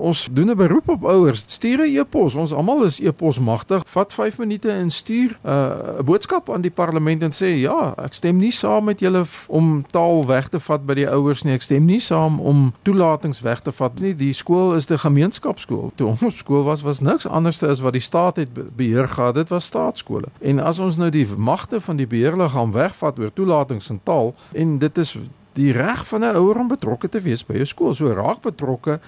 Ons doen 'n beroep op ouers. Stuur 'n e-pos. Ons almal is e-pos magtig. Vat 5 minute en stuur uh, 'n uh, boodskap aan die parlement en sê ja, ek stem nie saam met julle om taal weg te vat by die ouers nie. Ek stem nie saam om toelatings weg te vat nie. Die skool is 'n gemeenskapskool. Toe ons op skool was, was niks anders as wat die staat het beheer gehad. Dit was staatskole. En as ons nou die magte van die beheerliggaam wegvat oor toelatings en taal en dit is die reg van 'n ouer om betrokke te wees by 'n skool. So raak betrokke